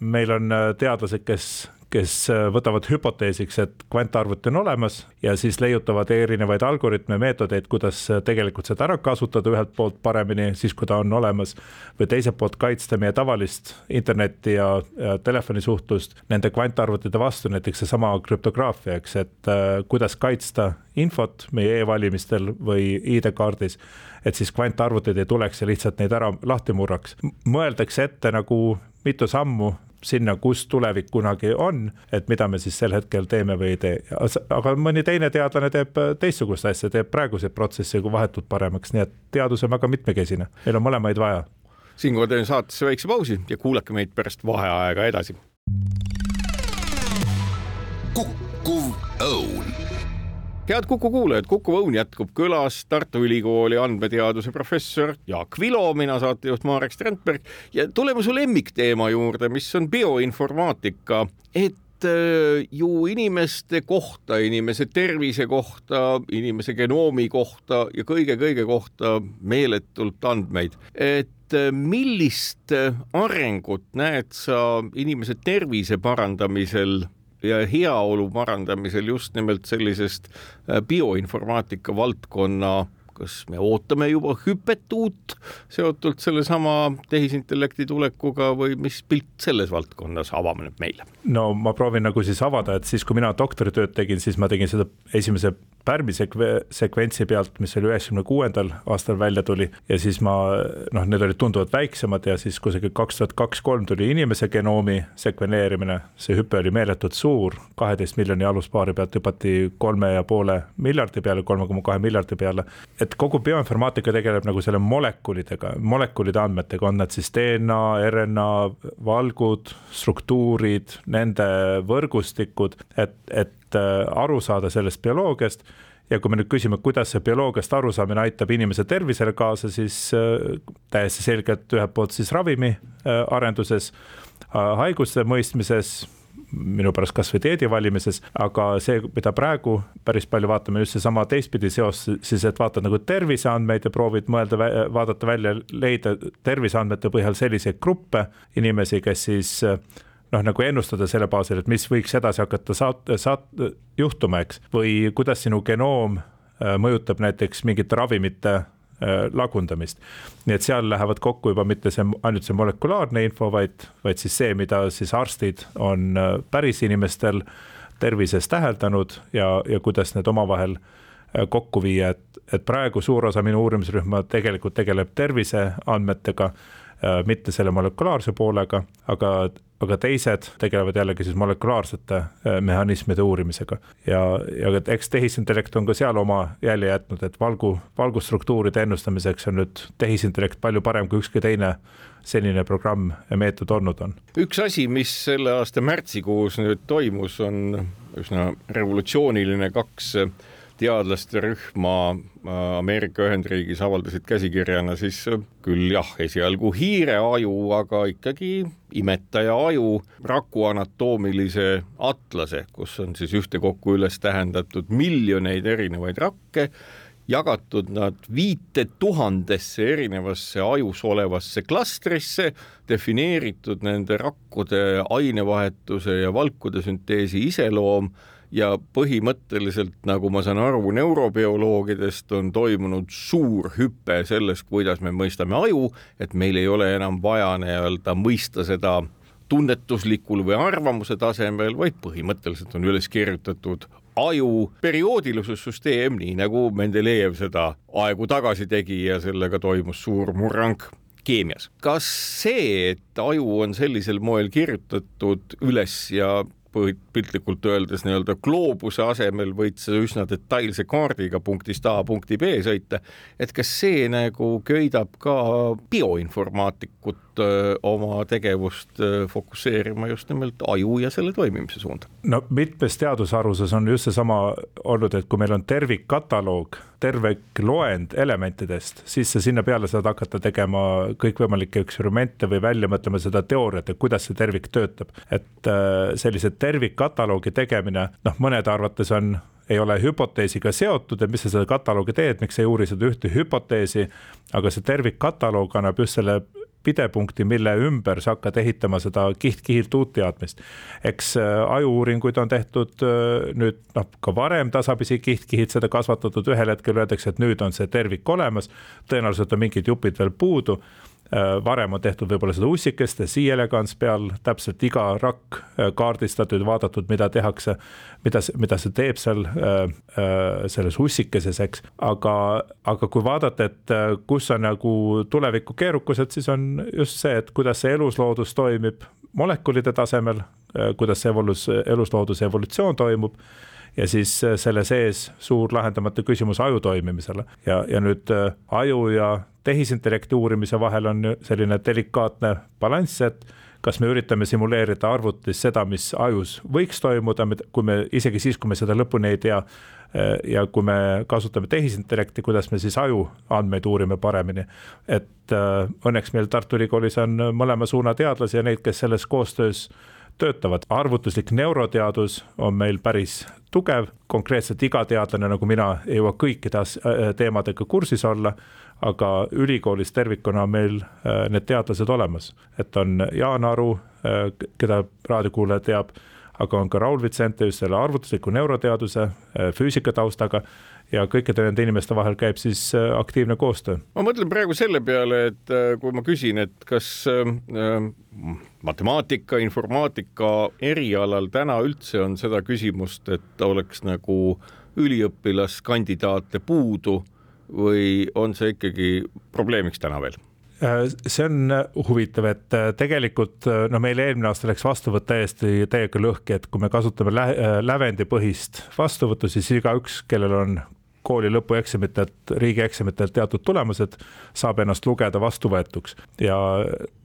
meil on teadlased, kes kes äh, võtavad hüpoteesiks, et kvantarvuti on olemas ja siis leiutavad erinevaid algoritme, meetodeid, kuidas äh, tegelikult seda ära kasutada ühelt poolt paremini, siis kui ta on olemas, või teiselt poolt kaitsta meie tavalist internetti ja, ja telefonisuhtlust nende kvantarvutite vastu, näiteks seesama krüptograafia, eks, et äh, kuidas kaitsta infot meie e-valimistel või ID-kaardis, et siis kvantarvutid ei tuleks ja lihtsalt neid ära lahti murraks. mõeldakse ette nagu mitu sammu sinna, kus tulevik kunagi on, et mida me siis sel hetkel teeme või ei tee. aga mõni teine teadlane teeb teistsugust asja, teeb praeguseid protsesse vahetult paremaks, nii et teadus on väga mitmekesine, meil on mõlemaid vaja. siinkohal teen saatesse väikse pausi ja kuulake meid pärast vaheaega edasi. õun head Kuku kuulajad, Kuku Õun jätkub külas Tartu Ülikooli andmeteaduse professor Jaak Vilo, mina saatejuht Marek Strandberg. Ja tuleme su lemmikteema juurde, mis on bioinformaatika, et äh, ju inimeste kohta, inimese tervise kohta, inimese genoomi kohta ja kõige-kõige kohta meeletult andmeid, et äh, millist arengut näed sa inimese tervise parandamisel ja heaolu parandamisel just nimelt sellisest äh, bioinformaatika valdkonna kas me ootame juba hüpet uut seotult sellesama tehisintellekti tulekuga või mis pilt selles valdkonnas avaneb meile? no ma proovin nagu siis avada, et siis, kui mina doktoritööd tegin, siis ma tegin seda esimese Pärmi sekve-, sekventsi pealt, mis oli üheksakümne kuuendal aastal välja tuli. Ja siis ma noh, need olid tunduvalt väiksemad ja siis kusagil kaks tuhat kaks-kolm tuli inimese genoomi sekveneerimine, see hüpe oli meeletult suur, kaheteist miljoni aluspaari pealt hüpati kolme ja poole miljardi peale, kolme koma kahe miljardi peale. et kogu bioinformaatika tegeleb nagu selle molekulidega, molekulide andmetega, on nad siis DNA, RNA, valgud, struktuurid, nende võrgustikud, et, et Äh, aru saada sellest bioloogiast. Ja kui me nüüd küsime, kuidas see bioloogiast arusaamine aitab inimese tervisele kaasa, siis äh, täiesti selgelt ühelt poolt siis ravimi äh, arenduses, haiguste mõistmises, minu pärast kasvõi dieedi valimises, aga see, mida praegu päris palju vaatame, just seesama teistpidi seos, siis et vaatad nagu terviseandmeid ja proovid mõelda, vaadata välja, leida terviseandmete põhjal selliseid gruppe inimesi, kes siis noh, nagu ennustada selle baasil, et mis võiks edasi hakata saat-, saat-, juhtuma, eks, või kuidas sinu genoom äh, mõjutab näiteks mingite ravimite äh, lagundamist. nii et seal lähevad kokku juba mitte see, ainult see molekulaarne info, vaid, vaid siis see, mida siis arstid on äh, päris inimestel tervises täheldanud ja, ja kuidas need omavahel kokku viia, et, et praegu suur osa minu uurimisrühma tegelikult tegeleb terviseandmetega mitte selle molekulaarse poolega, aga aga teised tegelevad jällegi siis molekulaarsete äh, mehhanismide uurimisega. ja, ja eks tehisintellekt on ka seal oma jälje jätnud, et valgu, valgustruktuuride ennustamiseks on nüüd tehisintellekt palju parem kui ükski teine senine programm ja meetod olnud on. üks asi, mis selle aasta märtsikuus nüüd toimus, on üsna revolutsiooniline, kaks teadlaste rühma äh, Ameerika Ühendriigis avaldasid käsikirjana siis äh, küll jah, esialgu hiireaju, aga ikkagi imetaja aju raku anatoomilise atlase, kus on siis ühtekokku üles tähendatud miljoneid erinevaid rakke, jagatud nad viite tuhandesse erinevasse ajus olevasse klastrisse, defineeritud nende rakkude ainevahetuse ja valkude sünteesi iseloom ja põhimõtteliselt, nagu ma saan aru neurobioloogidest, on toimunud suur hüpe selles, kuidas me mõistame aju, et meil ei ole enam vaja nii-öelda mõista seda tunnetuslikul või arvamuse tasemel, vaid põhimõtteliselt on üles kirjutatud aju perioodilisussüsteem, nii nagu Mendelejev seda aegu tagasi tegi ja sellega toimus suur murrang keemias. kas see, et aju on sellisel moel kirjutatud üles ja piltlikult öeldes nii-öelda gloobuse asemel võid sa üsna detailse kaardiga punktist A punkti B sõita, et kas see nagu köidab ka bioinformaatikut öö, oma tegevust fokusseerima just nimelt aju ja selle toimimise suunda? no mitmes teadusharuses on just seesama olnud, et kui meil on tervikkataloog, terve loend elementidest, siis sa sinna peale saad hakata tegema kõikvõimalikke eksperimente või välja mõtlema seda teooriat, et kuidas see tervik töötab. et sellise tervikkataloogi tegemine, noh, mõnede arvates on ei ole hüpoteesiga seotud, et mis sa selle kataloogi teed, miks sa ei uuri seda ühte hüpoteesi, aga see tervikkataloog annab just selle pidepunkti, mille ümber sa hakkad ehitama seda kiht-kihilt uut teadmist. eks äh, aju-uuringuid on tehtud äh, nüüd noh, ka varem tasapisi kiht-kihilt seda kasvatatud, ühel hetkel öeldakse, et nüüd on see tervik olemas, tõenäoliselt on mingid jupid veel puudu varem on tehtud võib-olla seda ussikest, C-elegans peal täpselt iga rakk äh, kaardistatud, vaadatud, mida tehakse, mida, mida see teeb seal äh, selles ussikeses, eks. aga, aga kui vaadata, et kus on nagu tuleviku keerukused, siis on just see, et kuidas see elusloodus toimib molekulide tasemel, kuidas see evolus, eluslooduse evolutsioon toimub ja siis selle sees suur lahendamata küsimus aju toimimisele ja, ja nüüd aju ja tehisintellekti uurimise vahel on selline delikaatne balanss, et kas me üritame simuleerida arvutis seda, mis ajus võiks toimuda, kui me isegi siis, kui me seda lõpuni ei tea. ja kui me kasutame tehisintellekti, kuidas me siis aju andmeid uurime paremini. et äh, õnneks meil Tartu Ülikoolis on mõlema suuna teadlasi ja neid, kes selles koostöös töötavad. arvutuslik neuroteadus on meil päris tugev, konkreetselt iga teadlane nagu mina ei jõua kõikide äh, teemadega kursis olla aga ülikoolis tervikuna on meil äh, need teadlased olemas, et on Jaan Aru, äh, keda raadiokuulaja teab, aga on ka Raul Vitsente just selle arvutusliku neuroteaduse, äh, füüsika taustaga ja kõikide nende inimeste vahel käib siis aktiivne koostöö. ma mõtlen praegu selle peale, et kui ma küsin, et kas matemaatika, informaatika erialal täna üldse on seda küsimust, et oleks nagu üliõpilaskandidaate puudu või on see ikkagi probleemiks täna veel? Äh, see on äh, huvitav, et äh, tegelikult no meil eelmine aasta läks vastuvõtt täiesti täiega lõhki, et kui me kasutame lä lävendipõhist vastuvõttu, siis igaüks, kellel on kooli lõpueksamitelt, riigieksamitelt teatud tulemused, saab ennast lugeda vastuvõetuks ja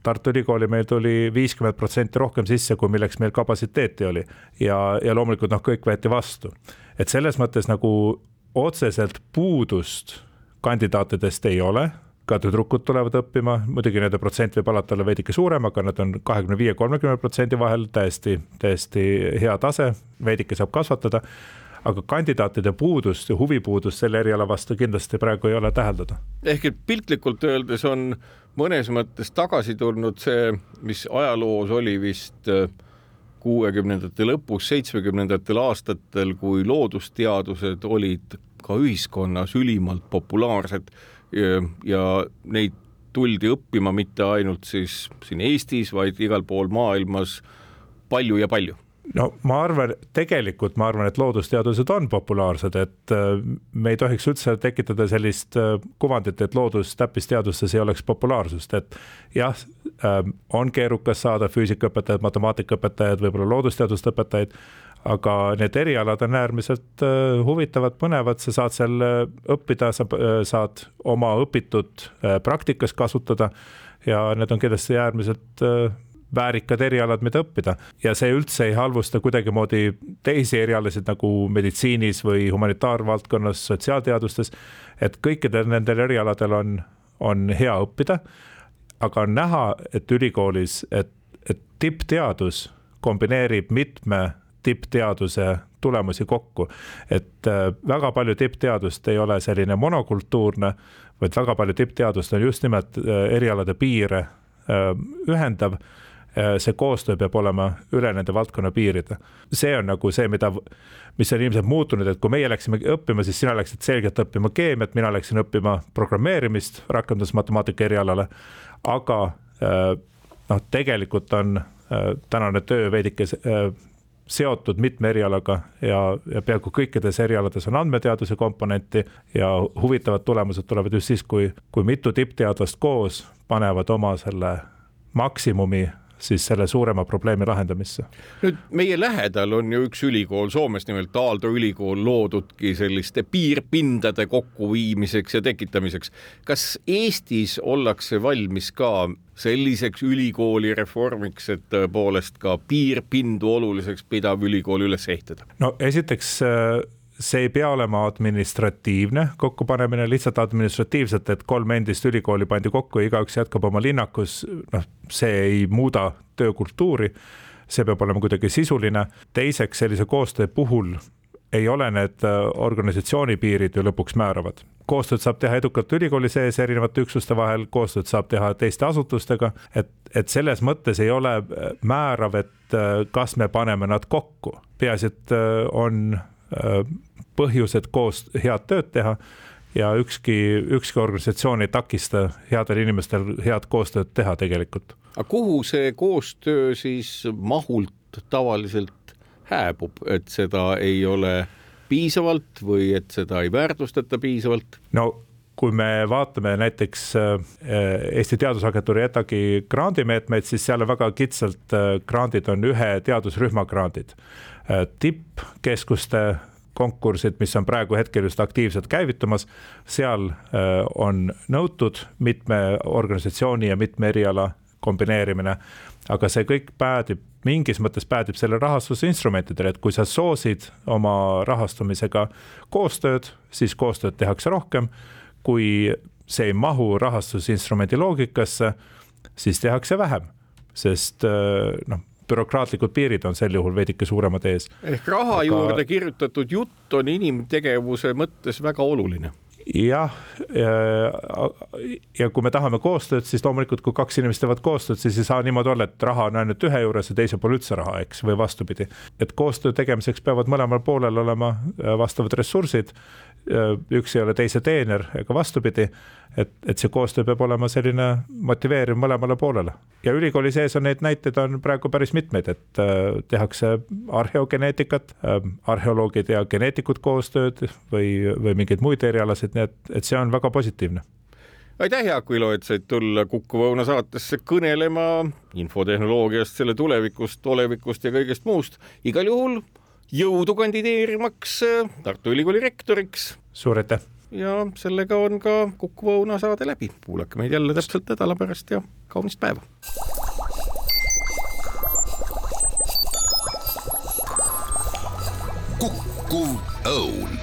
Tartu Ülikooli meil tuli viiskümmend protsenti rohkem sisse, kui milleks meil kapatsiteeti oli ja, ja loomulikult noh, kõik võeti vastu. et selles mõttes nagu otseselt puudust kandidaatidest ei ole ka tüdrukud tulevad õppima, muidugi nende protsent võib alati olla veidike suurem, aga nad on kahekümne viie, kolmekümne protsendi vahel täiesti, täiesti hea tase, veidike saab kasvatada. aga kandidaatide puudust ja huvipuudust selle eriala vastu kindlasti praegu ei ole täheldada. ehk et piltlikult öeldes on mõnes mõttes tagasi tulnud see, mis ajaloos oli vist äh, kuuekümnendate lõpus, seitsmekümnendatel aastatel, kui loodusteadused olid ka ühiskonnas ülimalt populaarsed ja, ja neid tuldi õppima mitte ainult siis siin Eestis, vaid igal pool maailmas palju ja palju. No ma arvan, tegelikult ma arvan, et loodusteadused on populaarsed, et äh, me ei tohiks üldse tekitada sellist äh, kuvandit, et loodus täppisteadustes ei oleks populaarsust, et jah, ähm, on keerukas saada füüsikaõpetajad, matemaatikaõpetajad, võib-olla loodusteaduste õpetajaid, aga need erialad on äärmiselt äh, huvitavad, põnevad, sa saad seal õppida, sa saad oma õpitut praktikas kasutada ja need on kindlasti äärmiselt väärikad erialad, mida õppida ja see üldse ei halvusta kuidagimoodi teisi erialasid nagu meditsiinis või humanitaarvaldkonnas, sotsiaalteadustes. et kõikidel nendel erialadel on, on hea õppida. aga on näha, et ülikoolis, et, et tippteadus kombineerib mitme tippteaduse tulemusi kokku. et äh, väga palju tippteadust ei ole selline monokultuurne, vaid väga palju tippteadust on just nimelt äh, erialade piire äh, ühendav see koostöö peab olema üle nende valdkonna piiride. see on nagu see, mida, mis on ilmselt muutunud, et kui meie läksime õppima, siis sina läksid selgelt õppima keemiat, mina läksin õppima programmeerimist rakendusmatemaatika erialale. aga noh, tegelikult on tänane töö veidike seotud mitme erialaga ja, ja peaaegu kõikides erialades on andmeteaduse komponenti ja huvitavad tulemused tulevad just siis, kui, kui mitu tippteadlast koos panevad oma selle maksimumi siis selle suurema probleemi lahendamisse. nüüd meie lähedal on ju üks ülikool Soomes, nimelt Aalto ülikool loodudki selliste piirpindade kokkuviimiseks ja tekitamiseks. kas Eestis ollakse valmis ka selliseks ülikooli reformiks, et tõepoolest ka piirpindu oluliseks pidav ülikool üles ehitada? no esiteks äh, see ei pea olema administratiivne kokkupanemine, lihtsalt administratiivselt, et kolm endist ülikooli pandi kokku ja igaüks jätkab oma linnakus, noh, see ei muuda töökultuuri. see peab olema kuidagi sisuline. teiseks, sellise koostöö puhul ei ole need äh, organisatsiooni piirid ju lõpuks määravad. koostööd saab teha edukalt ülikooli sees erinevate üksuste vahel, koostööd saab teha teiste asutustega, et, et selles mõttes ei ole äh, määrav, et äh, kas me paneme nad kokku, peaasi, et on põhjused koos head tööd teha ja ükski, ükski organisatsioon ei takista headel inimestel head koostööd teha tegelikult. aga kuhu see koostöö siis mahult tavaliselt hääbub, et seda ei ole piisavalt või et seda ei väärtustata piisavalt? no kui me vaatame näiteks äh, Eesti Teadusagentuuri ETAG-i grandimeetmeid, siis seal on väga kitsalt äh, grandid on ühe teadusrühma grandid. Äh, tippkeskuste konkursid, mis on praegu hetkel just aktiivselt käivitumas, seal äh, on nõutud mitme organisatsiooni ja mitme eriala kombineerimine. aga see kõik päädib, mingis mõttes päädib selle rahastusinstrumentidele, et kui sa soosid oma rahastamisega koostööd, siis koostööd tehakse rohkem. kui see ei mahu rahastusinstrumendi loogikasse, siis tehakse vähem, sest äh, noh bürokraatlikud piirid on sel juhul veidike suuremad ees. ehk raha Aga... juurde kirjutatud jutt on inimtegevuse mõttes väga oluline jah, ja kui me tahame koostööd, siis loomulikult, kui kaks inimest teevad koostööd, siis ei saa niimoodi olla, et raha on ainult ühe juures ja teisel pole üldse raha, eks, või vastupidi. et koostöö tegemiseks peavad mõlemal poolel olema äh, vastavad ressursid. Äh, üks ei ole teise teener ega vastupidi et, et see koostöö peab olema selline motiveeriv mõlemale poolele. ja ülikooli sees on neid näiteid on praegu päris mitmeid, et äh, tehakse arheogeneetikat äh,, arheoloogid ja geneetikud koostööd või, või mingeid muid erialasid, nii et, et see on väga positiivne aitäh, Jaak Vilo, et said tulla Kuku Õuna saatesse kõnelema infotehnoloogiast, selle tulevikust, olevikust ja kõigest muust. igal juhul jõudu kandideerimaks äh, Tartu Ülikooli rektoriks. suur aitäh ja sellega on ka Kuku Õuna saade läbi. kuulake meid jälle täpselt nädala pärast ja kaunist päeva. kukkuv õun